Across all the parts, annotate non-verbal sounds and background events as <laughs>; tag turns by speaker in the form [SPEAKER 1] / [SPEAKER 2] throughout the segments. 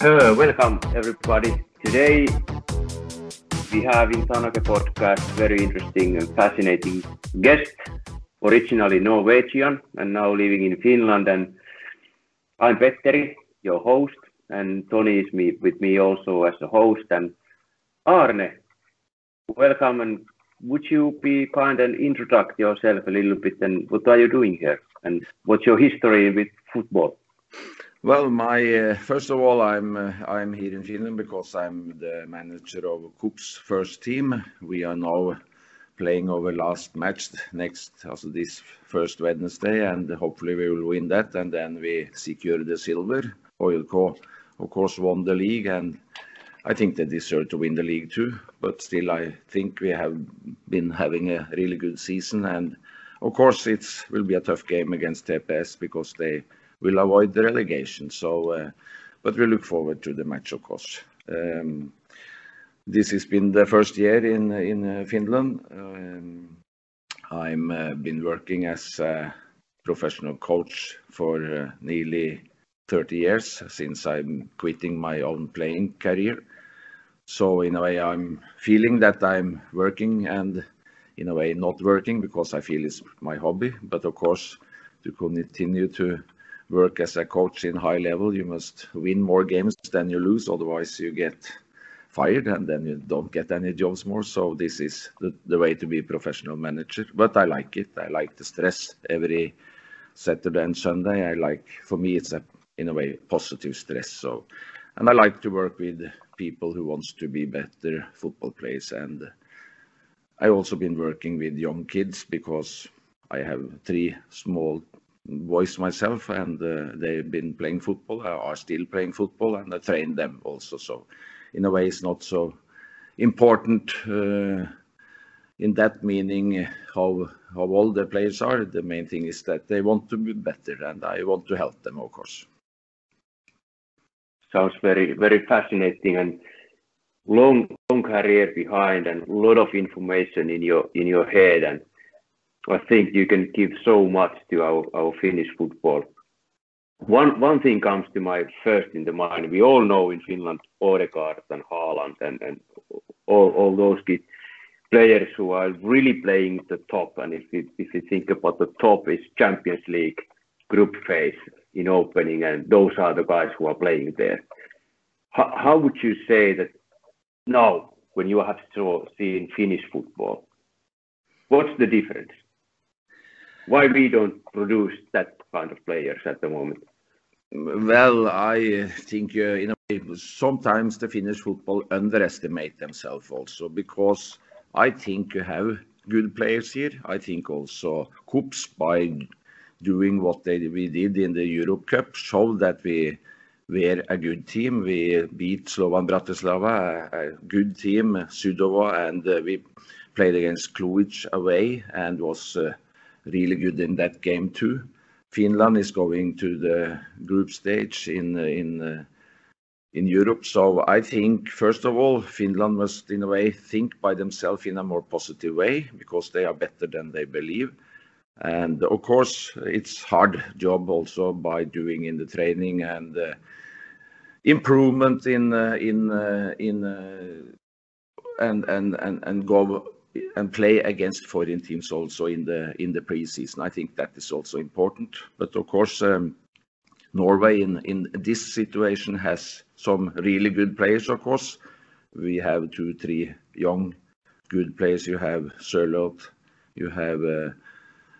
[SPEAKER 1] Uh, welcome everybody. Today we have in Sanake podcast very interesting and fascinating guest, originally Norwegian and now living in Finland. And I'm Petteri, your host, and Toni is me, with me also as a host. And Arne, welcome and would you be kind and introduce yourself a little bit and what are you doing here and what's your history with football?
[SPEAKER 2] Well, my uh, first of all, I'm uh, I'm here in Finland because I'm the manager of KuPS first team. We are now playing our last match next, also this first Wednesday, and hopefully we will win that, and then we secure the silver. HJK, of course, won the league, and I think they deserve to win the league too. But still, I think we have been having a really good season, and of course, it will be a tough game against TPS because they will avoid the relegation. So, uh, but we look forward to the match, of course. Um, this has been the first year in in uh, Finland. Um, I'm uh, been working as a professional coach for uh, nearly 30 years since I'm quitting my own playing career. So in a way, I'm feeling that I'm working and in a way not working because I feel it's my hobby. But of course, to continue to work as a coach in high level, you must win more games than you lose. Otherwise, you get fired and then you don't get any jobs more. So this is the, the way to be a professional manager. But I like it. I like the stress every Saturday and Sunday. I like, for me, it's a in a way positive stress. So, and I like to work with people who wants to be better football players. And I also been working with young kids because I have three small boys myself, and uh, they've been playing football, uh, are still playing football, and I train them also. So, in a way, it's not so important uh, in that meaning how how old the players are. The main thing is that they want to be better, and I want to help them, of course.
[SPEAKER 1] Sounds very very fascinating and long long career behind and a lot of information in your in your head and I think you can give so much to our, our Finnish football. One one thing comes to my first in the mind. We all know in Finland Odegaard and Haaland and, and all, all those players who are really playing the top. And if you, if you think about the top is Champions League group phase in opening, and those are the guys who are playing there. How, how would you say that now, when you have seen Finnish football, what's the difference? Why we don't produce that kind of players at the moment?
[SPEAKER 2] Well, I think uh, in a way, sometimes the Finnish football underestimate themselves also because I think you have good players here. I think also KuPS by doing what they, we did in the Europe Cup showed that we were a good team. We beat Slovan Bratislava, a, good team, Sūduva, and uh, we played against Cluj away and was uh, really good in that game too. Finland is going to the group stage in in uh, in Europe. So I think first of all, Finland must in a way think by themselves in a more positive way because they are better than they believe. And of course, it's hard job also by doing in the training and uh, improvement in uh, in uh, in uh, and and and and go and play against foreign teams also in the in the preseason. I think that is also important. But of course, um, Norway in in this situation has some really good players. Of course, we have two, three young good players. You have Sørloth, you have uh,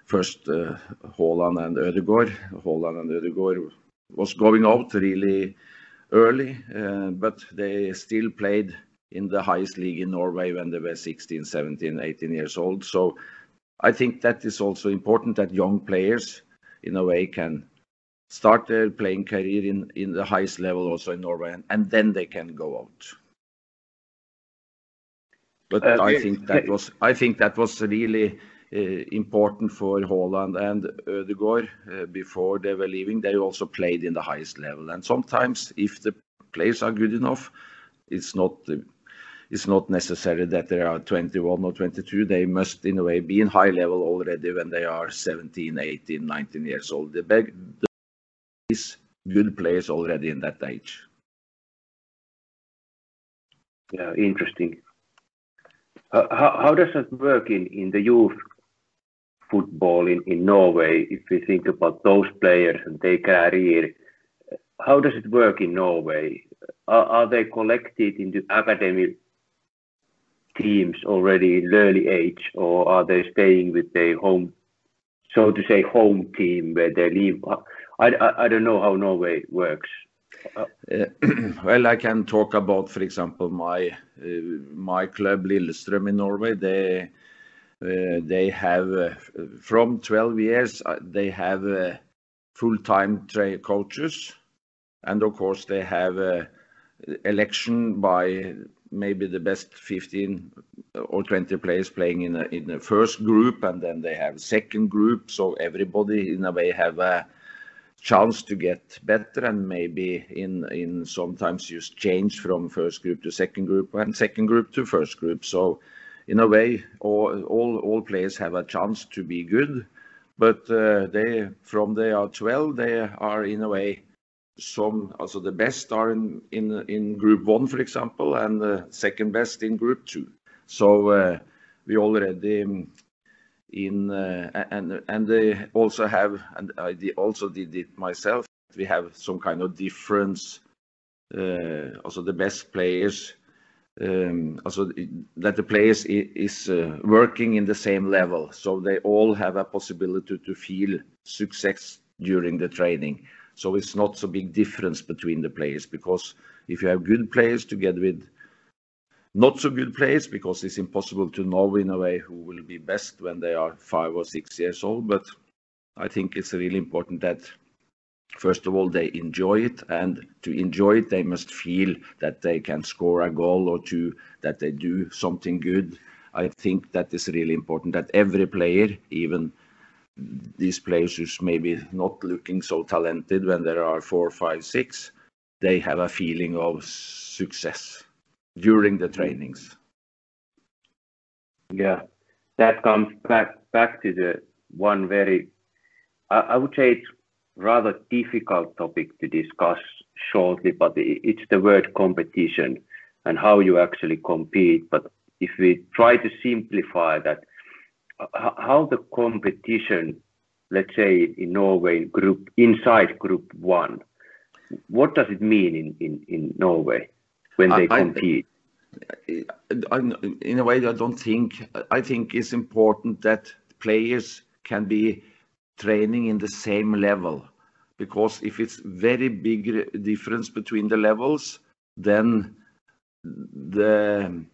[SPEAKER 2] first uh, Haaland and Ødegaard. Haaland and Ødegaard was going out really early, uh, but they still played in the highest league in Norway when they were 16, 17, 18 years old. So I think that is also important that young players, in a way, can start their playing career in, in the highest level also in Norway, and, and then they can go out. But uh, I think that was I think that was really uh, important for Haaland and Ødegaard uh, before they were leaving. They also played in the highest level, and sometimes if the players are good enough, it's not it's not necessary that they are 21 or 22. They must, in a way, be in high level already when they are 17, 18, 19 years old. The big, is good players already in that age.
[SPEAKER 1] Yeah, interesting. How, how does that work in, in the youth football in, in Norway? If we think about those players and their career, how does it work in Norway? Are, are they collected into academy teams already in early age, or are they staying with their home, so to say, home team where they live? I, I, I don't know how Norway works.
[SPEAKER 2] Uh, <clears throat> well, I can talk about, for example, my uh, my club Lillestrøm in Norway. They uh, they have uh, from 12 years uh, they have uh, full-time coaches, and of course they have election by maybe the best 15 or 20 players playing in a, in the first group, and then they have second group. So everybody in a way have a chance to get better and maybe in in sometimes you change from first group to second group and second group to first group. So in a way, all all, all players have a chance to be good, but uh, they from they are 12 they are in a way some also the best are in in in group one for example and the second best in group two. So uh, we already um, in uh, and and they also have and i also did it myself we have some kind of difference uh, also the best players um, also that the players is uh, working in the same level. So they all have a possibility to feel success during the training so it's not so big difference between the players because if you have good players together with not so good players, because it's impossible to know in a way who will be best when they are five or six years old. But I think it's really important that first of all they enjoy it and to enjoy it they must feel that they can score a goal or two that they do something good i think that is really important that every player even these players who's maybe not looking so talented when there are four, five, six, they have a feeling of success during the trainings.
[SPEAKER 1] Yeah, that comes back back to the one very, I, I would say it's rather difficult topic to discuss shortly, but it's the word competition and how you actually compete. But if we try to simplify that, how the competition, let's say in Norway, group inside Group One, what does it mean in in, in Norway when they compete?
[SPEAKER 2] In a way, I don't think. I think it's important that players can be training in the same level, because if it's very big difference between the levels, then the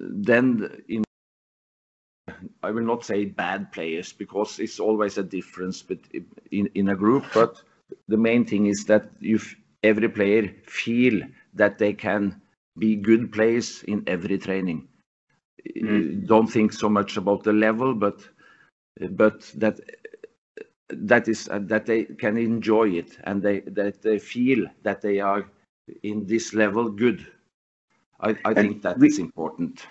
[SPEAKER 2] then in I will not say bad players because it's always a difference but in, in a group. But the main thing is that if every player feel that they can be good players in every training. Mm. Don't think so much about the level, but but that that is uh, that they can enjoy it and they that they feel that they are in this level good. I, I think that we, is important.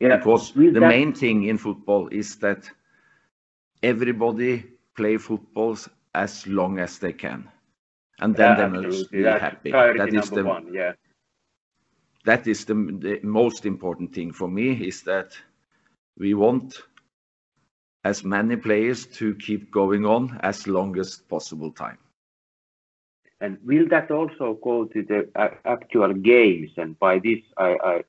[SPEAKER 2] Yeah, because the that, main thing in football is that everybody play football as long as they can, and then yeah, they must be That's happy.
[SPEAKER 1] That is the one. Yeah.
[SPEAKER 2] That is the, the most important thing for me is that we want as many players to keep going on as long as possible time.
[SPEAKER 1] And will that also go to the actual games? And by this, I, I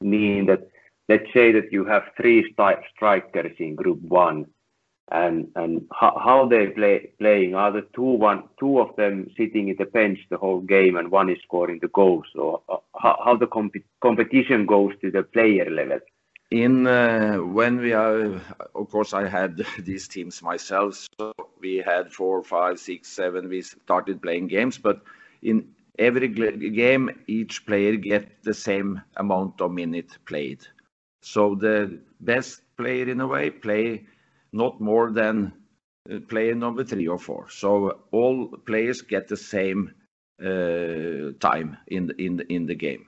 [SPEAKER 1] mean that let's say that you have three strikers in group one and and how, how they play playing? Are the two one two of them sitting in the bench the whole game and one is scoring the goals or how, the comp competition goes to the player level?
[SPEAKER 2] In uh, when we are of course i had <laughs> these teams myself so we had four five six seven we started playing games but in every game each player get the same amount of minute played so the best player in a way play not more than uh, player number three or four. So all players get the same uh, time in the, in the, in the game.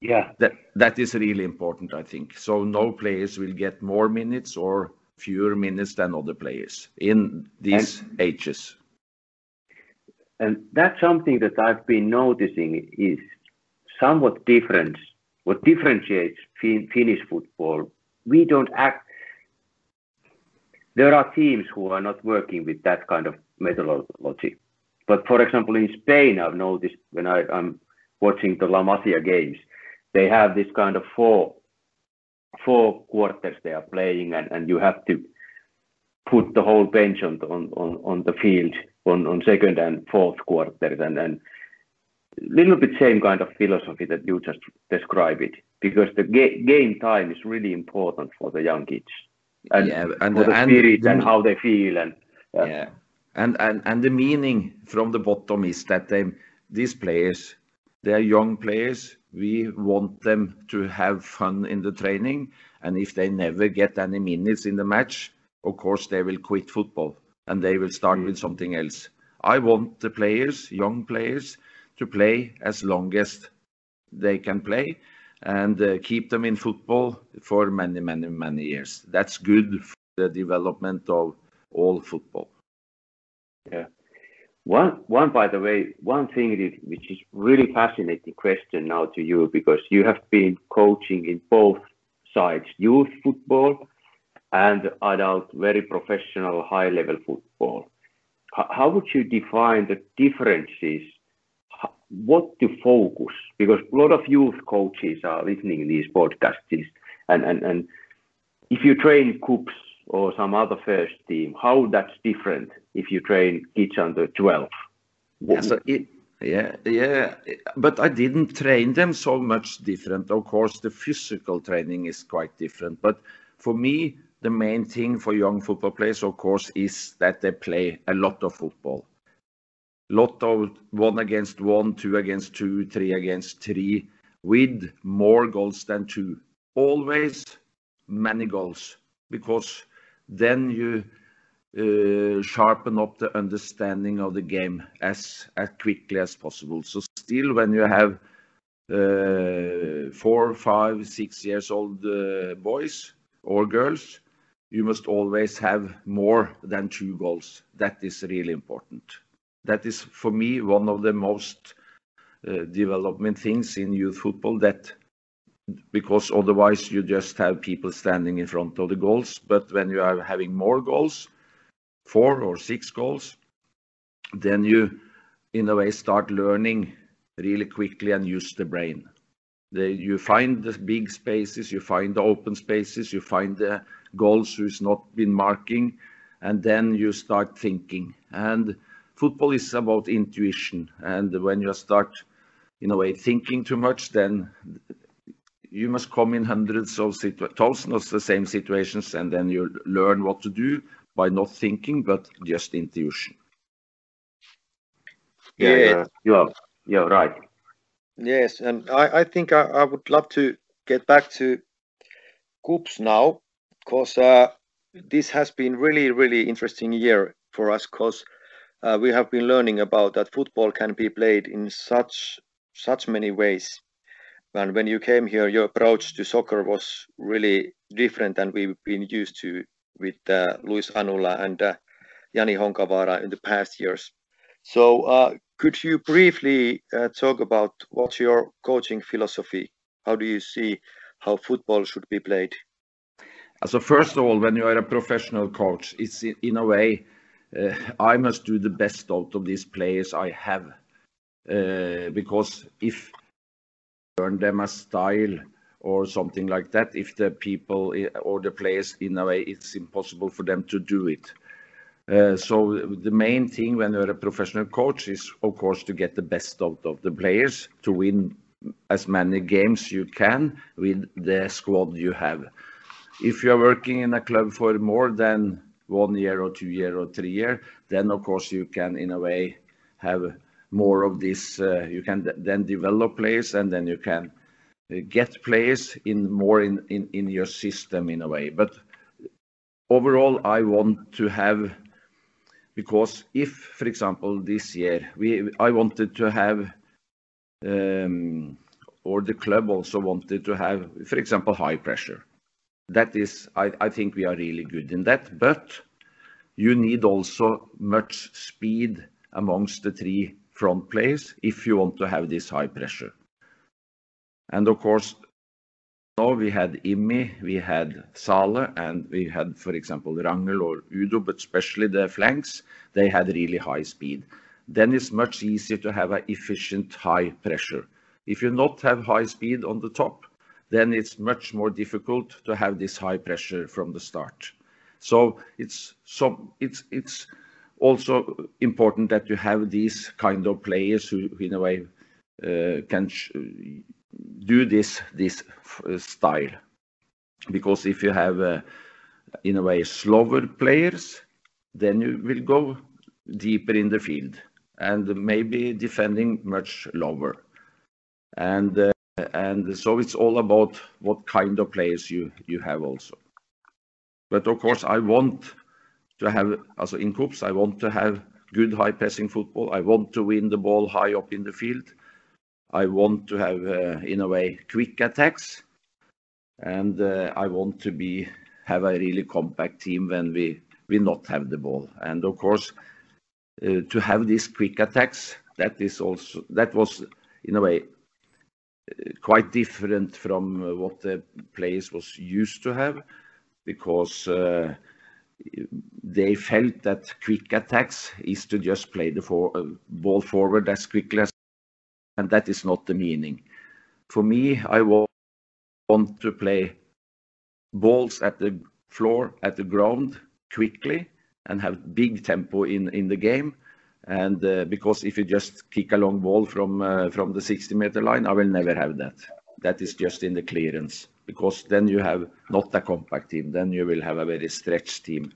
[SPEAKER 1] Yeah,
[SPEAKER 2] that that is really important, I think. So no players will get more minutes or fewer minutes than other players in these and, ages.
[SPEAKER 1] And that's something that I've been noticing is somewhat different. What differentiates fin- Finnish football, we don't act. There are teams who are not working with that kind of methodology. But for example, in Spain, I've noticed when I, I'm watching the La Masia games, they have this kind of four four quarters they are playing, and, and you have to put the whole bench on on on, on the field on, on second and fourth quarters, and and little bit same kind of philosophy that you just described it, because the ga- game time is really important for the young kids, and, yeah, and for the, the spirit and, and, how they feel, and
[SPEAKER 2] yeah. yeah. And, and and the meaning from the bottom is that they these players they are young players we want them to have fun in the training, and if they never get any minutes in the match, of course they will quit football and they will start mm. with something else. I want the players, young players, to play as long as they can play and uh, keep them in football for many, many, many years. That's good for the development of all football.
[SPEAKER 1] Yeah. One, one, by the way, one thing which is really fascinating question now to you because you have been coaching in both sides, youth football and adult, very professional, high-level football. How would you define the differences? What to focus? Because a lot of youth coaches are listening to these podcasts, and and and if you train KuPS or some other first team, how that's different if you train kids under 12?
[SPEAKER 2] Yeah, so it, yeah, yeah, but I didn't train them so much different. Of course, the physical training is quite different. But for me, the main thing for young football players, of course, is that they play a lot of football. Lot of one against one, two against two, three against three, with more goals than two. Always many goals, because then you uh, sharpen up the understanding of the game as, as quickly as possible. So still when you have uh, four, five, six years old uh, boys or girls, you must always have more than two goals. That is really important. That is, for me, one of the most uh, development things in youth football that because otherwise you just have people standing in front of the goals. But when you are having more goals, four or six goals, then you, in a way, start learning really quickly and use the brain. The, you find the big spaces, you find the open spaces, you find the goals who's not been marking, and then you start thinking. And football is about intuition. And when you start, in a way, thinking too much, then you must come in hundreds of thousands of the same situations, and then you learn what to do by not thinking, but just intuition.
[SPEAKER 1] Yeah, yeah, you're, you're right.
[SPEAKER 3] Yes, and I, I think I, I would love to get back to KuPS now, because uh, this has been really, really interesting year for us, because uh, we have been learning about that football can be played in such such many ways. And when you came here, your approach to soccer was really different than we've been used to with uh, Luis Anula and uh, Jani Honkavaara in the past years. So uh, could you briefly uh, talk about what's your coaching philosophy? How do you see how football should be played?
[SPEAKER 2] So first of all, when you are a professional coach, it's in a way uh, I must do the best out of these players I have, uh, because if learn them a style or something like that if the people or the players in a way it's impossible for them to do it. Uh, so the main thing when you're a professional coach is of course to get the best out of the players to win as many games you can with the squad you have. If you're working in a club for more than one year or two year or three year then of course you can in a way have more of this. Uh, you can then develop players, and then you can uh, get players in more in, in, in your system in a way. But overall, I want to have because if, for example, this year we I wanted to have um, or the club also wanted to have, for example, high pressure. That is, I, think we are really good in that, but you need also much speed amongst the three front players if you want to have this high pressure. And of course, now we had Imi, we had Sale, and we had, for example, Rangel or Udo, but especially the flanks, they had really high speed. Then it's much easier to have an efficient high pressure. If you not have high speed on the top, then it's much more difficult to have this high pressure from the start. So it's also important that you have these kind of players who, in a way, uh, can do this this uh, style. Because if you have, uh, in a way, slower players, then you will go deeper in the field and maybe defending much lower. And so it's all about what kind of players you you have also. But of course, I want to have, also in KuPS, I want to have good high pressing football. I want to win the ball high up in the field. I want to have, uh, in a way, quick attacks. And uh, I want to be have a really compact team when we we not have the ball. And of course, uh, to have these quick attacks, that is also that was, in a way, quite different from uh, what the players was used to have because uh, they felt that quick attacks is to just play the uh, ball forward as quickly as, and that is not the meaning. For me, I want to play balls at the floor, at the ground quickly and have big tempo in, in the game. And uh, because if you just kick a long ball from uh, from the 60-meter line, I will never have that. That is just in the clearance because then you have not a compact team. Then you will have a very stretched team.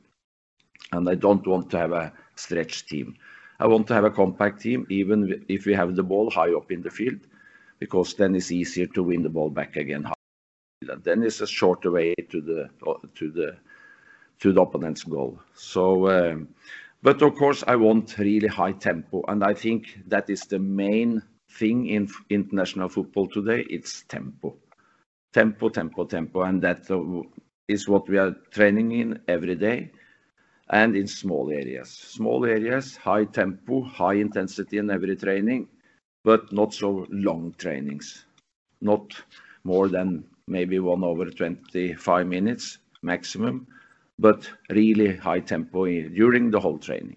[SPEAKER 2] And I don't want to have a stretched team. I want to have a compact team even if we have the ball high up in the field because then it's easier to win the ball back again. Then it's a shorter way to the to the to the opponent's goal. Um, But of course, I want really high tempo. And I think that is the main thing in international football today. It's tempo. Tempo, tempo, tempo. And that uh, is what we are training in every day and in small areas. Small areas, high tempo, high intensity in every training, but not so long trainings. Not more than maybe one over 25 minutes maximum, but really high tempo during the whole training.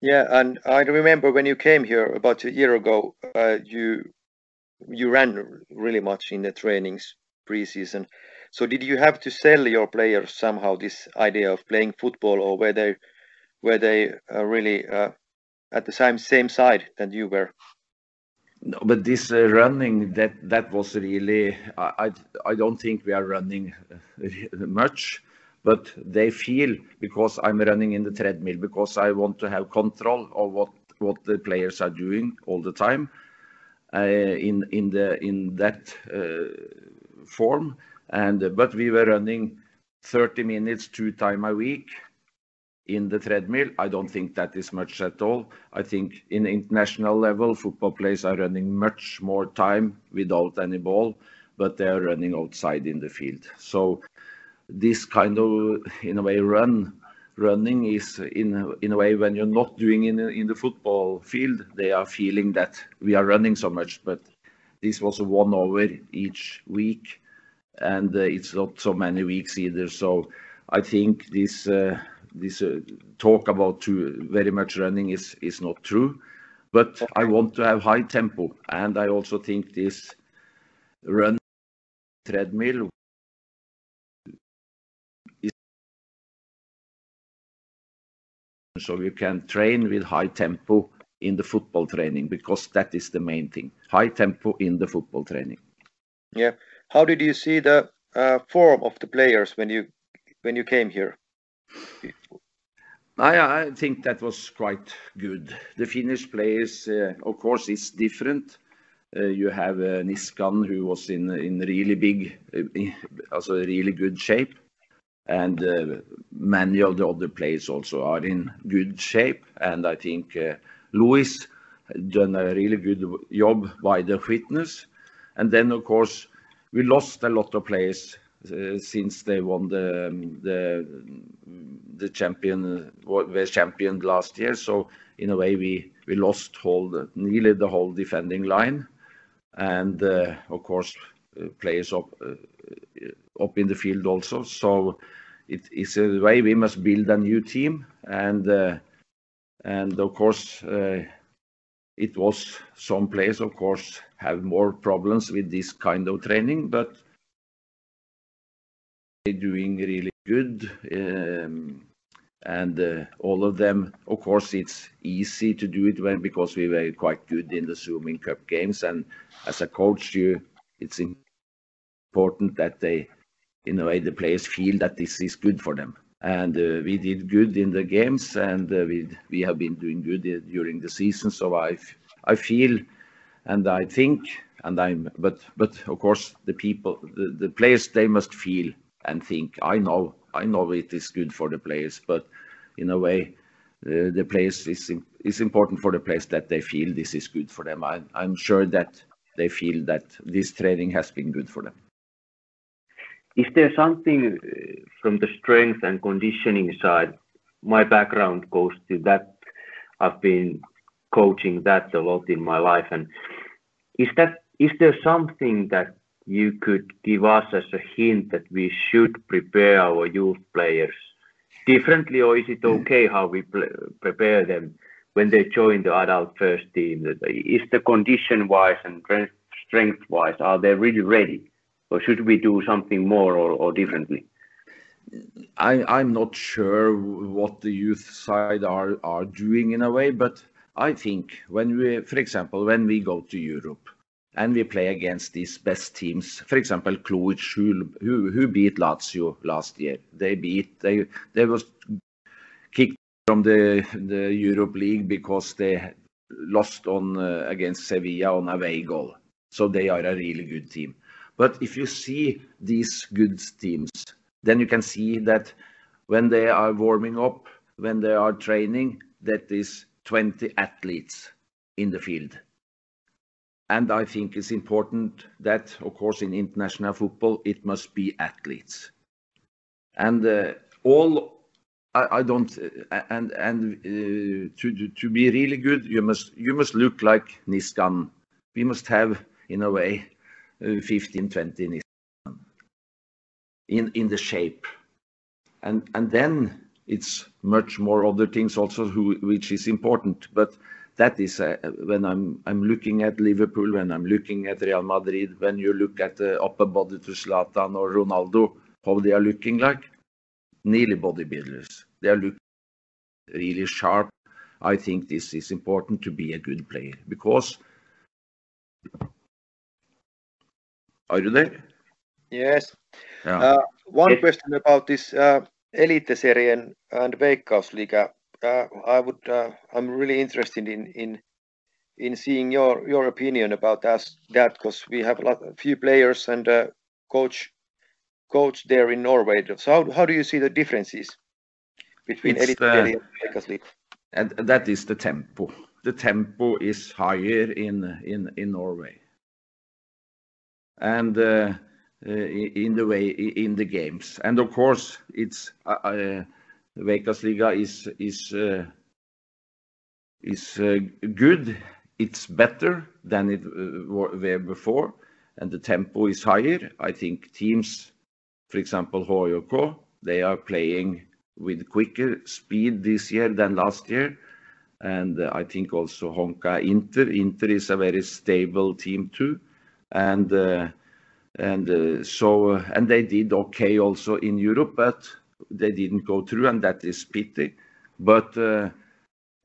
[SPEAKER 3] Yeah, and I remember when you came here about a year ago, uh, you you ran really much in the trainings pre-season. So did you have to sell your players somehow this idea of playing football or were they uh, really uh, at the same same side that you were?
[SPEAKER 2] No, but this running, that that was really, I I don't think we are running much, but they feel because I'm running in the treadmill because I want to have control of what what the players are doing all the time uh, in in, the, in that uh, form. And, uh, but we were running 30 minutes two times a week in the treadmill. I don't think that is much at all. I think in international level, football players are running much more time without any ball, but they are running outside in the field. So this kind of, in a way, run running is in in a way when you're not doing in in the football field, they are feeling that we are running so much. But this was one hour each week, and uh, it's not so many weeks either. So I think this uh, this uh, talk about very much running is is not true. But I want to have high tempo. And I also think this run treadmill so you can train with high tempo in the football training because that is the main thing. High tempo in the football training.
[SPEAKER 3] Yeah. How did you see the uh, form of the players when you when you came here?
[SPEAKER 2] I think that was quite good. The Finnish players, uh, of course, is different. Uh, you have Niskan who was in in really big, also really good shape. And uh, many of the other players also are in good shape. And I think uh, Luis done a really good job by the fitness. And then, of course, we lost a lot of players uh, since they won um, the champion last year. So in a way, we lost nearly the whole defending line. and of course players up up in the field also. So it is a way we must build a new team and and of course it was some players of course have more problems with this kind of training but they're doing really good um, and uh, all of them of course it's easy to do it when because we were quite good in the Suomen Cup games and as a coach you it's important that they in a way the players feel that this is good for them and uh, we did good in the games and uh, we we have been doing good during the season so i i feel and i think and i'm but but of course the people the, the players they must feel and think i know I know it is good for the players, but in a way, uh, the players is is important for the players that they feel this is good for them. I, I'm sure that they feel that this training has been good for them.
[SPEAKER 1] Is there something uh, from the strength and conditioning side? My background goes to that. I've been coaching that a lot in my life, and is that is there something that you could give us as a hint that we should prepare our youth players differently, or is it okay how we prepare them when they join the adult first team? Is the condition-wise and strength-wise, are they really ready, or should we do something more or or differently?
[SPEAKER 2] I'm not sure what the youth side are are doing in a way, but I think when we, for example, when we go to Europe, and we play against these best teams. For example, who, who, who beat Lazio last year. They beat they they was kicked from the the Europe League because they lost on uh, against Sevilla on a away goal. So they are a really good team. But if you see these good teams, then you can see that when they are warming up, when they are training, that is 20 athletes in the field and I think it's important that, of course, in international football, it must be athletes. And uh, all I, I, don't uh, and and uh, to to be really good, you must you must look like Niskan. We must have in a way 15, 20 Niskan in in the shape, and and then it's much more other things also who, which is important, but that is uh, when I'm I'm looking at Liverpool, when I'm looking at Real Madrid, when you look at the upper body to Zlatan or Ronaldo, how they are looking like, nearly bodybuilders. They are looking really sharp. I think this is important to be a good player because. Are you there?
[SPEAKER 3] Yes. Yeah. Uh, one question about this uh, Eliteserien and Veikkausliiga uh, I would. Uh, I'm really interested in in in seeing your your opinion about that that because we have a lot a few players and uh, coach coach there in Norway. So how, how do you see the differences between Elite and Vegas League?
[SPEAKER 2] And that is the tempo. The tempo is higher in in in Norway. And uh, uh, in the way in the games, and of course it's uh, Veikkausliiga is is is good. It's better than it were before, and the tempo is higher. I think teams, for example, HJK, they are playing with quicker speed this year than last year. And I think also Honka Inter. Inter is a very stable team too. And and so and they did okay also in Europe, but they didn't go through, and that is pity. But uh,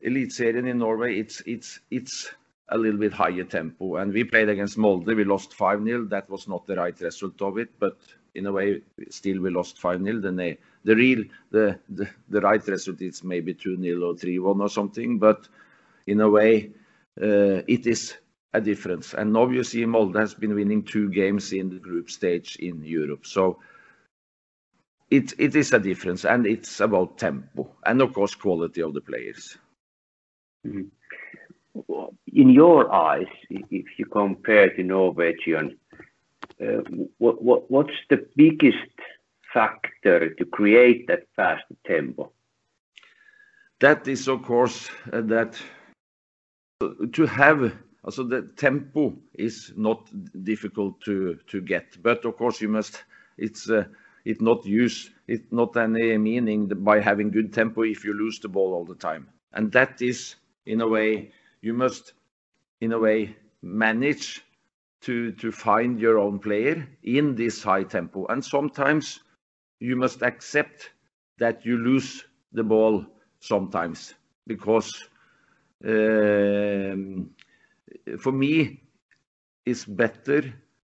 [SPEAKER 2] Eliteserien in Norway, it's it's it's a little bit higher tempo. And we played against Molde. We lost 5-0. That was not the right result of it, but in a way, still we lost 5-0. Then they, the real, the, the, right result is maybe 2-0 or 3-1 or something. But in a way, uh, it is a difference. And obviously, Molde has been winning two games in the group stage in Europe. So it, it is a difference, and it's about tempo and of course quality of the players.
[SPEAKER 1] Mm-hmm. In your eyes, if you compare to Norwegian, uh, what, what what's the biggest factor to create that fast tempo?
[SPEAKER 2] That is, of course, uh, that to have Also the tempo is not difficult to get, but of course you must. It's uh, not use, it's not any meaning by having good tempo if you lose the ball all the time. And that is, in a way, you must, in a way, manage to find your own player in this high tempo. And sometimes you must accept that you lose the ball sometimes because um, for me, it's better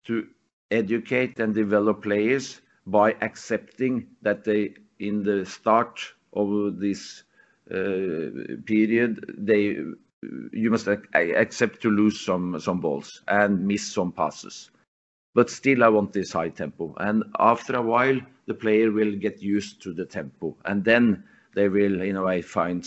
[SPEAKER 2] to educate and develop players by accepting that they, in the start of this uh, period, they you must accept to lose some some balls and miss some passes. But still, I want this high tempo. And after a while, the player will get used to the tempo, and then they will, in a way, find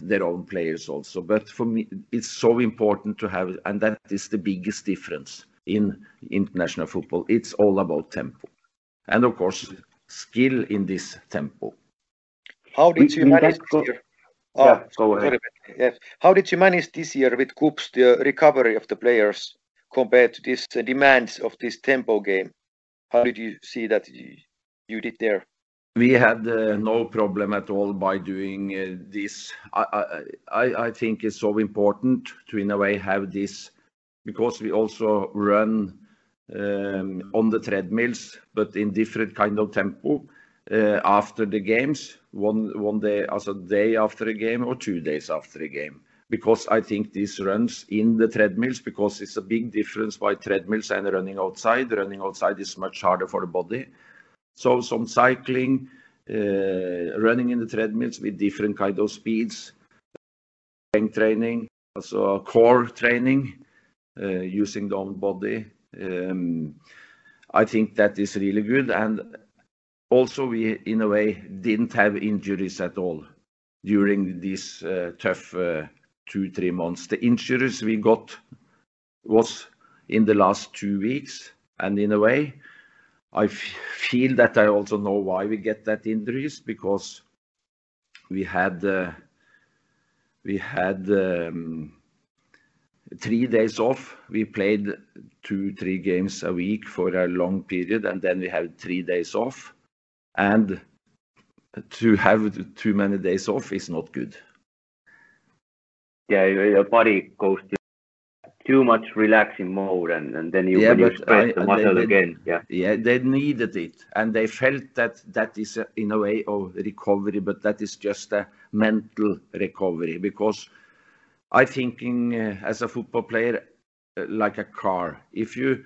[SPEAKER 2] their own players also. But for me, it's so important to have, and that is the biggest difference in international football. It's all about tempo. And of course, skill in this tempo.
[SPEAKER 3] How did you manage this year?
[SPEAKER 1] Yeah, go ah, ahead.
[SPEAKER 3] Yes. How did you manage this year with KuPS, the recovery of the players compared to this demands of this tempo game? How did you see that you did there?
[SPEAKER 2] We had uh, no problem at all by doing uh, this. I think it's so important to, in a way, have this because we also run um, on the treadmills, but in different kind of tempo uh, after the games, one day, as a day after a game or two days after a game. Because I think this runs in the treadmills because it's a big difference by treadmills and running outside. Running outside is much harder for the body. So some cycling, uh, running in the treadmills with different kind of speeds, strength training, also core training, uh, using the own body. Um, I think that is really good. And also we, in a way, didn't have injuries at all during this uh, tough two, three months. The injuries we got was in the last two weeks. And in a way, I feel that I also know why we get that injuries because we had uh, we had um, three days off. We played two, three games a week for a long period, and then we had three days off. And to have too many days off is not good.
[SPEAKER 1] Yeah, your body goes to too much relaxing mode and and then you press the muscle again. Yeah.
[SPEAKER 2] Yeah, they needed it, and they felt that that is uh, in a way of recovery, but that is just a mental recovery. Because I thinking uh, as a football player, uh, like a car, if you,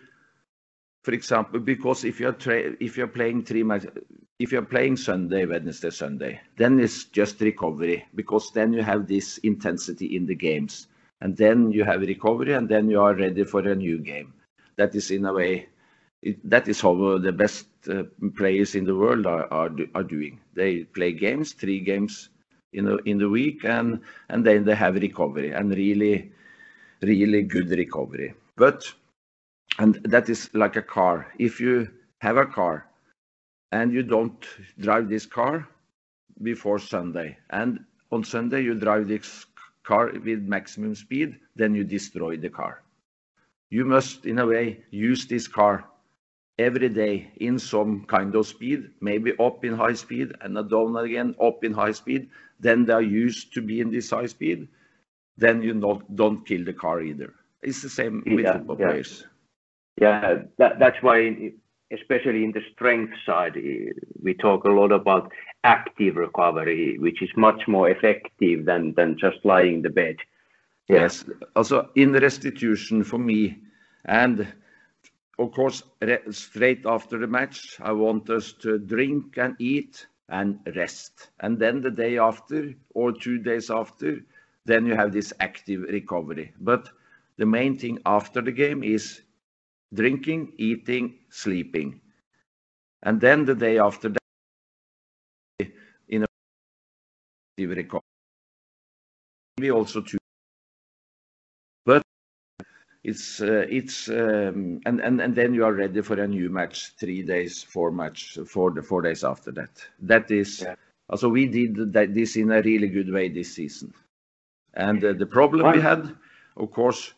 [SPEAKER 2] for example, because if you're if you're playing three match, if you're playing Sunday, Wednesday, Sunday, then it's just recovery because then you have this intensity in the games, and then you have recovery, and then you are ready for a new game. That is in a way, that is how the best uh, players in the world are are doing. They play games, three games in the week, and and then they have recovery and really really good recovery. But, and that is like a car. If you have a car and you don't drive this car before Sunday, and on Sunday you drive this car with maximum speed, then you destroy the car. You must, in a way, use this car every day in some kind of speed, maybe up in high speed and down again, up in high speed. Then they are used to be in this high speed, then you not, don't kill the car either. It's the same with football players.
[SPEAKER 1] Yeah. That's why, especially in the strength side, eh, we talk a lot about active recovery, which is much more effective than just lying in the bed.
[SPEAKER 2] Yes. Also, in the restitution for me, and of course, straight after the match, I want us to drink and eat and rest. And then the day after or two days after, then you have this active recovery. But the main thing after the game is drinking, eating, sleeping. And then the day after that, in a recovery. We also it's uh, it's um, and and, and then you are ready for a new match, three days, four match, four days after that. That is. Also, we did this in a really good way this season. And uh, the problem we had of course,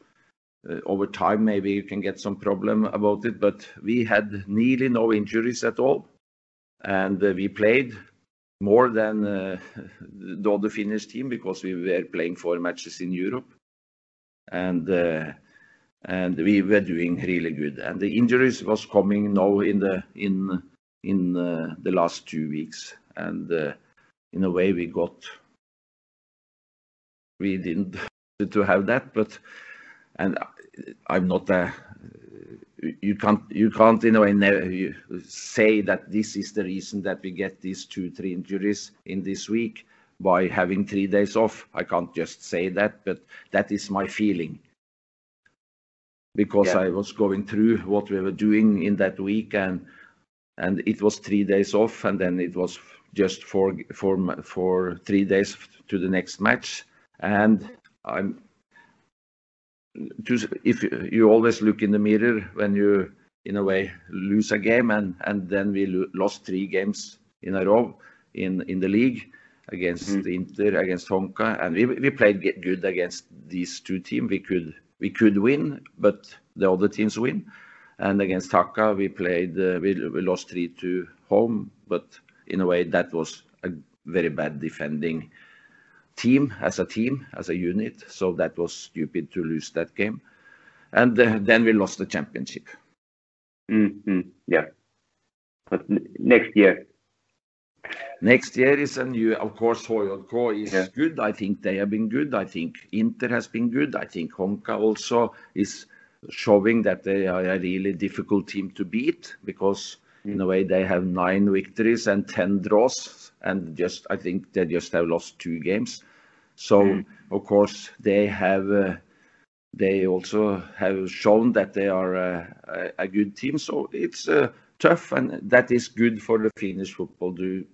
[SPEAKER 2] Uh, over time, maybe you can get some problem about it, but we had nearly no injuries at all, and uh, we played more than uh, <laughs> the other Finnish team because we were playing four matches in Europe, and and we were doing really good. And the injuries was coming now in the in in the last two weeks, and in a way, we got we didn't <laughs> to have that, but I'm not a... You can't you can't in a way say that this is the reason that we get these two, three injuries in this week by having three days off. I can't just say that, but that is my feeling. Because I was going through what we were doing in that week, and and it was three days off, and then it was just for for for three days to the next match. If you always look in the mirror when you, in a way, lose a game, and then we lost three games in a row in the league against mm-hmm. Inter, against Honka, and we played good against these two teams. We could we could win, but the other teams win. And against Haka, we played uh, we we lost three to home, but in a way, that was a very bad defending team as a team, as a unit, so that was stupid to lose that game. And uh, then we lost the championship. Mm-hmm.
[SPEAKER 1] Yeah. But next year?
[SPEAKER 2] Next year is a new, of course, HJK is good. I think they have been good. I think Inter has been good. I think Honka also is showing that they are a really difficult team to beat because in a mm. way, they have nine victories and 10 draws, and just, I think they just have lost two games. So hmm. of course, they have, uh, they also have shown that they are uh, a good team. So it's uh, tough, and that is good for the Finnish football. Do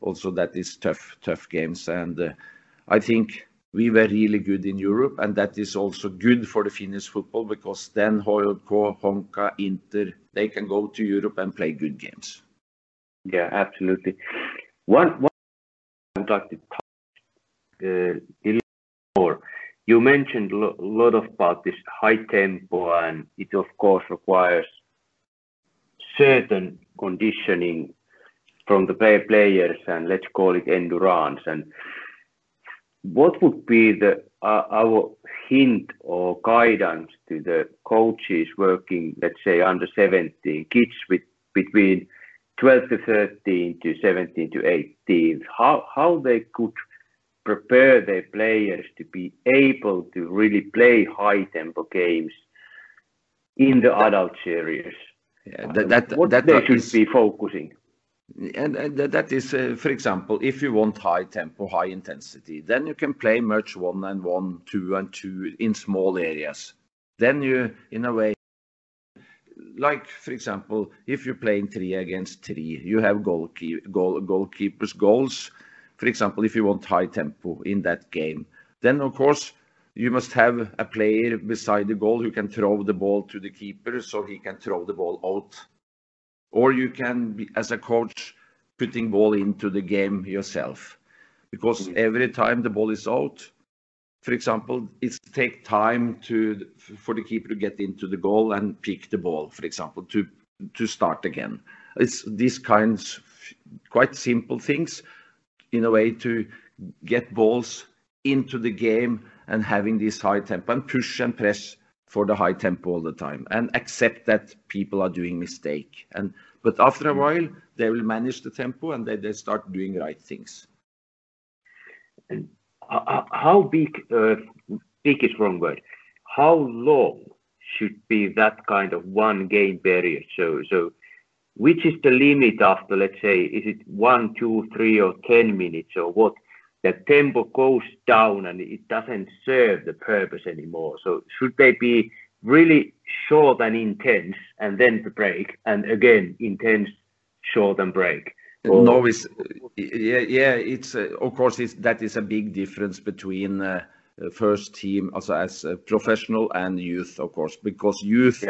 [SPEAKER 2] Also, that is tough, tough games. And I think we were really good in Europe, and that is also good for the Finnish football because then HJK, Honka, Inter, they can go to Europe and play good games.
[SPEAKER 1] Yeah, absolutely. One I'd like to talk uh, a little more. You mentioned a lot about this high tempo, and it, of course, requires certain conditioning from the players, and let's call it endurance. And what would be the uh, our hint or guidance to the coaches working, let's say, under 17, kids with between 12 to 13 to 17 to 18, how how they could prepare their players to be able to really play high-tempo games in the adult series? What they should be focusing?
[SPEAKER 2] And that is, uh, for example, if you want high tempo, high intensity, then you can play match one and one, two and two in small areas. Then you, in a way, like for example, if you're playing three against three, you have goalkeepers' goals. For example, if you want high tempo in that game, then of course, you must have a player beside the goal who can throw the ball to the keeper so he can throw the ball out. Or you can, be, as a coach, putting ball into the game yourself. Because mm-hmm. every time the ball is out, for example, it takes time to for the keeper to get into the goal and pick the ball, for example, to to start again. It's these kinds quite simple things in a way to get balls into the game and having this high tempo and push and press for the high tempo all the time and accept that people are doing mistake And but after a while, they will manage the tempo and they start doing right things.
[SPEAKER 1] How big uh, big is wrong word? How long should be that kind of one game period? So so which is the limit after, let's say, is it one, two, three, or 10 minutes or what? That tempo goes down and it doesn't serve the purpose anymore. So should they be really short and intense and then the break, and again, intense, short and break?
[SPEAKER 2] No, it's yeah, it's of course, that is a big difference between first team also as professional and youth, of course, because youth,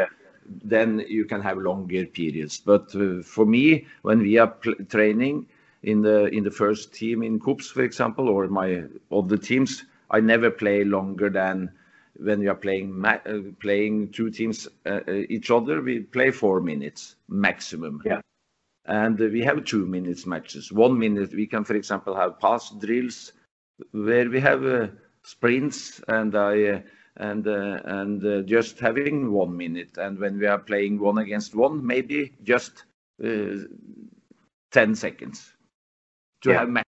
[SPEAKER 2] then you can have longer periods. But for me, when we are training in the in the first team in KuPS, for example, or my other teams, I never play longer than when we are playing uh, playing two teams uh, each other, we play four minutes maximum.
[SPEAKER 1] Yeah.
[SPEAKER 2] And we have two minutes matches. One minute we can, for example, have pass drills where we have sprints and I and uh, and uh, just having one minute. And when we are playing one against one, maybe just uh, 10 seconds to
[SPEAKER 1] Yeah.
[SPEAKER 2] have match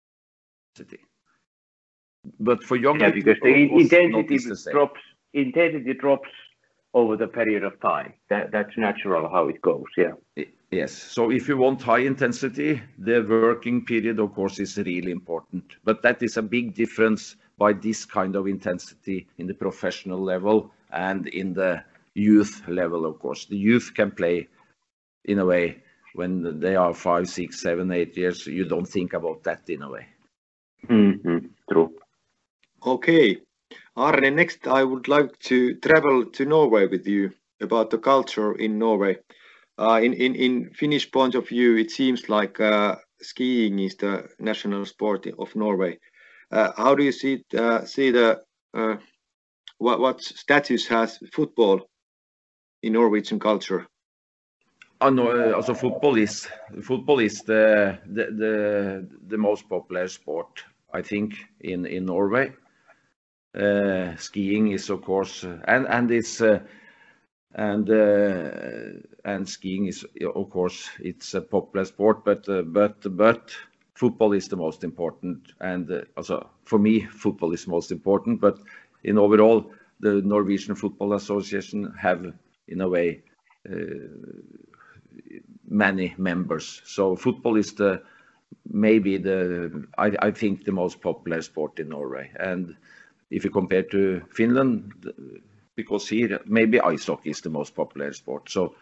[SPEAKER 2] intensity. But for young
[SPEAKER 1] Yeah, because the intensity
[SPEAKER 2] the
[SPEAKER 1] drops. Intensity drops over the period of time. That that's natural how it goes. Yeah.
[SPEAKER 2] I- Yes. So if you want high intensity, the working period, of course, is really important. But that is a big difference by this kind of intensity in the professional level and in the youth level, of course. The youth can play in a way when they are five, six, seven, eight years. You don't think about that in a way.
[SPEAKER 1] hmm True.
[SPEAKER 3] Okay. Arne, next I would like to travel to Norway with you about the culture in Norway. Uh, in, in, in Finnish point of view, it seems like uh, skiing is the national sport of Norway. Uh, how do you see see the what what status has football in Norwegian culture?
[SPEAKER 2] I know, uh, also football is football is the the the, the most popular sport I think in in Norway. Uh, skiing is of course and and it's uh, and uh, and skiing is of course it's a popular sport but uh, but but football is the most important and uh, also for me football is most important but in overall the Norwegian Football Association have in a way many members. So football is the maybe the I, I think the most popular sport in Norway. And if you compare to Finland, because here maybe ice hockey is the most popular sport. So,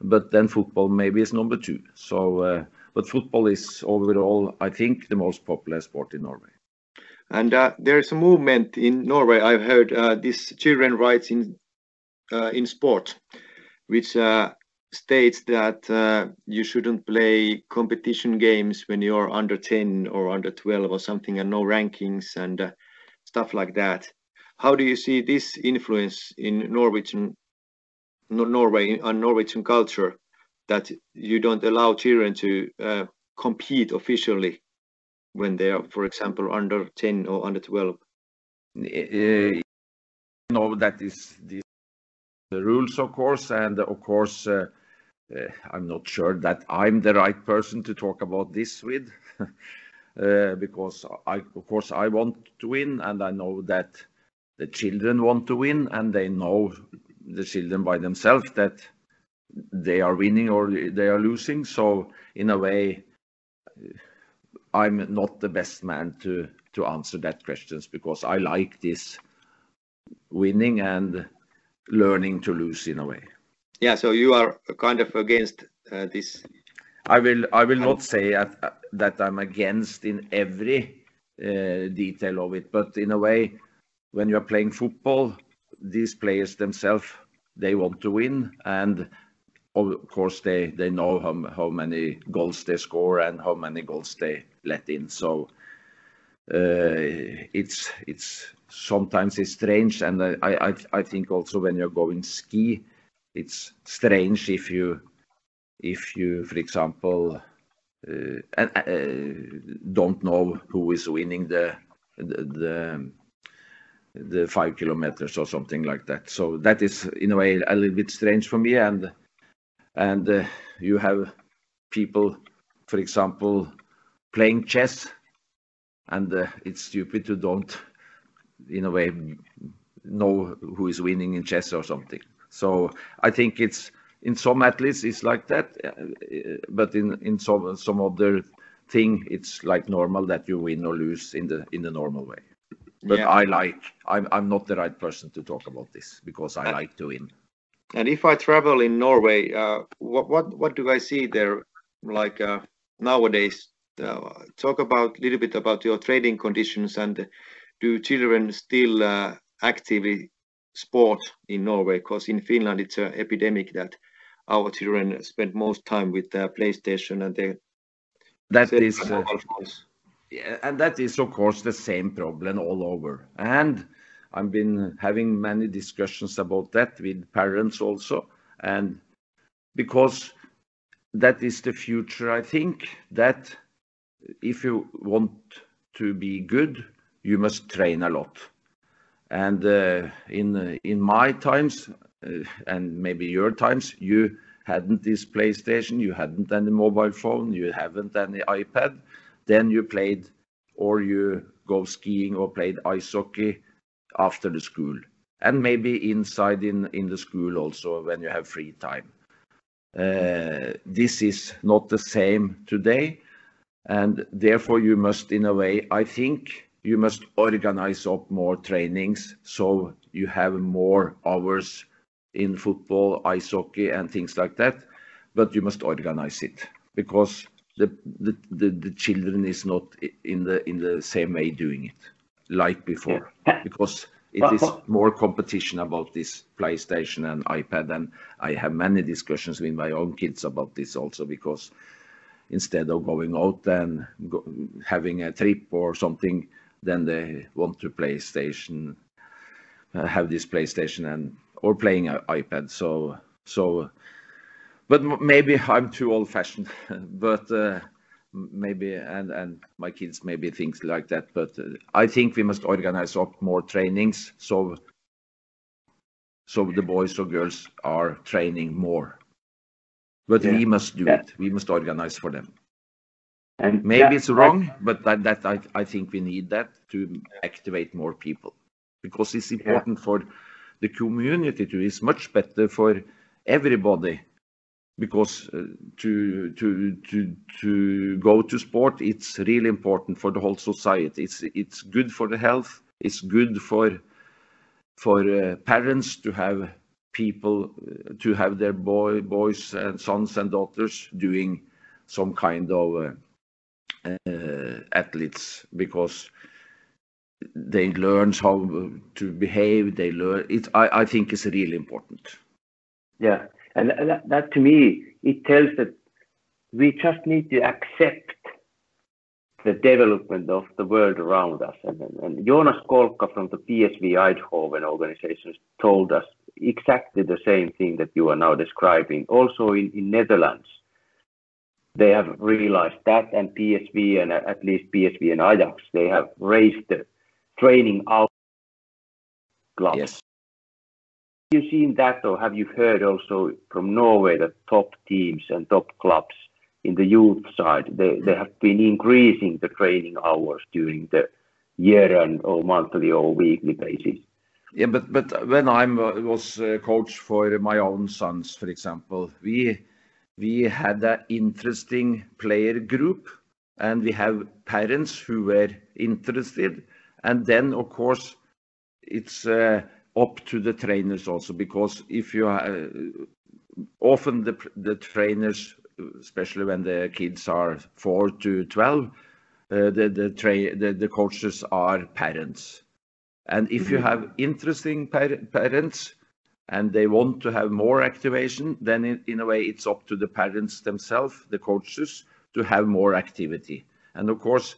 [SPEAKER 2] but then football maybe is number two. So, uh, but football is overall I think the most popular sport in Norway.
[SPEAKER 3] And uh, there's a movement in Norway. I've heard uh, this children rights in uh, in sport, which uh, states that uh, you shouldn't play competition games when you're under 10 or under 12 or something, and no rankings and stuff like that. How do you see this influence in Norwegian, Norway, on Norwegian culture, that you don't allow children to uh, compete officially when they are, for example, under 10 or under 12?
[SPEAKER 2] Uh, no, that is the, the rules, of course, and of course, uh, uh, I'm not sure that I'm the right person to talk about this with, <laughs> uh, because I, of course, I want to win, and I know that the children want to win, and they know the children by themselves that they are winning or they are losing. So, in a way, I'm not the best man to to answer that questions because I like this winning and learning to lose in a way.
[SPEAKER 3] Yeah, so you are kind of against uh, this.
[SPEAKER 2] I will I will not say that, that I'm against in every uh, detail of it, but in a way, when you are playing football, these players themselves they want to win, and of course they they know how how many goals they score and how many goals they let in. So uh, it's it's sometimes it's strange, and I I I think also when you're going ski, it's strange if you if you, for example, uh, and, uh, don't know who is winning the the the, the five kilometers or something like that. So that is in a way a little bit strange for me. And and uh, you have people, for example, playing chess, and uh, it's stupid to don't, in a way, know who is winning in chess or something. So I think it's in some athletes it's like that, uh, but in in some some other thing it's like normal that you win or lose in the in the normal way. But
[SPEAKER 3] Yeah.
[SPEAKER 2] I like I'm I'm not the right person to talk about this because I like to win.
[SPEAKER 3] And if I travel in Norway, uh, what what what do I see there? Like uh, nowadays, uh, talk about a little bit about your trading conditions and do children still uh, actively sport in Norway? Because in Finland it's an epidemic that our children spend most time with their PlayStation and their
[SPEAKER 2] That is uh,
[SPEAKER 3] mobile phones.
[SPEAKER 2] Yeah, and that is of course the same problem all over. And I've been having many discussions about that with parents also, and because that is the future, I think that if you want to be good, you must train a lot. And uh, in in my times, uh, and maybe your times, you hadn't this PlayStation, you hadn't any mobile phone, you haven't any iPad. Then you played, or you go skiing or played ice hockey after the school, and maybe inside in in the school also when you have free time. Uh, this is not the same today, and therefore you must, in a way, I think you must organize up more trainings so you have more hours in football, ice hockey, and things like that. But you must organize it because the the, the, the children is not in the in the same way doing it like before yeah. because it is more competition about this PlayStation and iPad, and I have many discussions with my own kids about this also because instead of going out and go, having a trip or something, then they want to PlayStation, uh, have this PlayStation and or playing an iPad. So so, but maybe I'm too old-fashioned, <laughs> but. Uh, maybe and and my kids maybe things like that but uh, i think we must organize up more trainings so so the boys or girls are training more but yeah. we must do yeah. it we must organize for them and maybe that, it's wrong that, but that, that I, I think we need that to activate more people because it's important yeah. for the community too it's much better for everybody because uh, to to to to go to sport it's really important for the whole society. It's it's good for the health. It's good for for uh, parents to have people uh, to have their boy boys and sons and daughters doing some kind of uh, athletes because they learn how to behave. They learn it i, I think is really important.
[SPEAKER 1] Yeah and that, that to me, it tells that we just need to accept the development of the world around us. And, and Jonas Kolka from the PSV Eindhoven organization told us exactly the same thing that you are now describing. Also in, in Netherlands, they have realized that, and PSV and uh, at least PSV and Ajax, they have raised the training out clubs. Yes you seen that or have you heard also from Norway that top teams and top clubs in the youth side, they, have been increasing the training hours during the year and or monthly or weekly basis?
[SPEAKER 2] Yeah, but but when I was uh, coach for my own sons, for example, we we had an interesting player group, and we have parents who were interested, and then of course it's uh, up to the trainers also because if you uh, often the the trainers especially when the kids are 4 to 12 uh, the the, tra- the the coaches are parents and if you mm-hmm. have interesting par- parents and they want to have more activation then in, in a way it's up to the parents themselves the coaches to have more activity and of course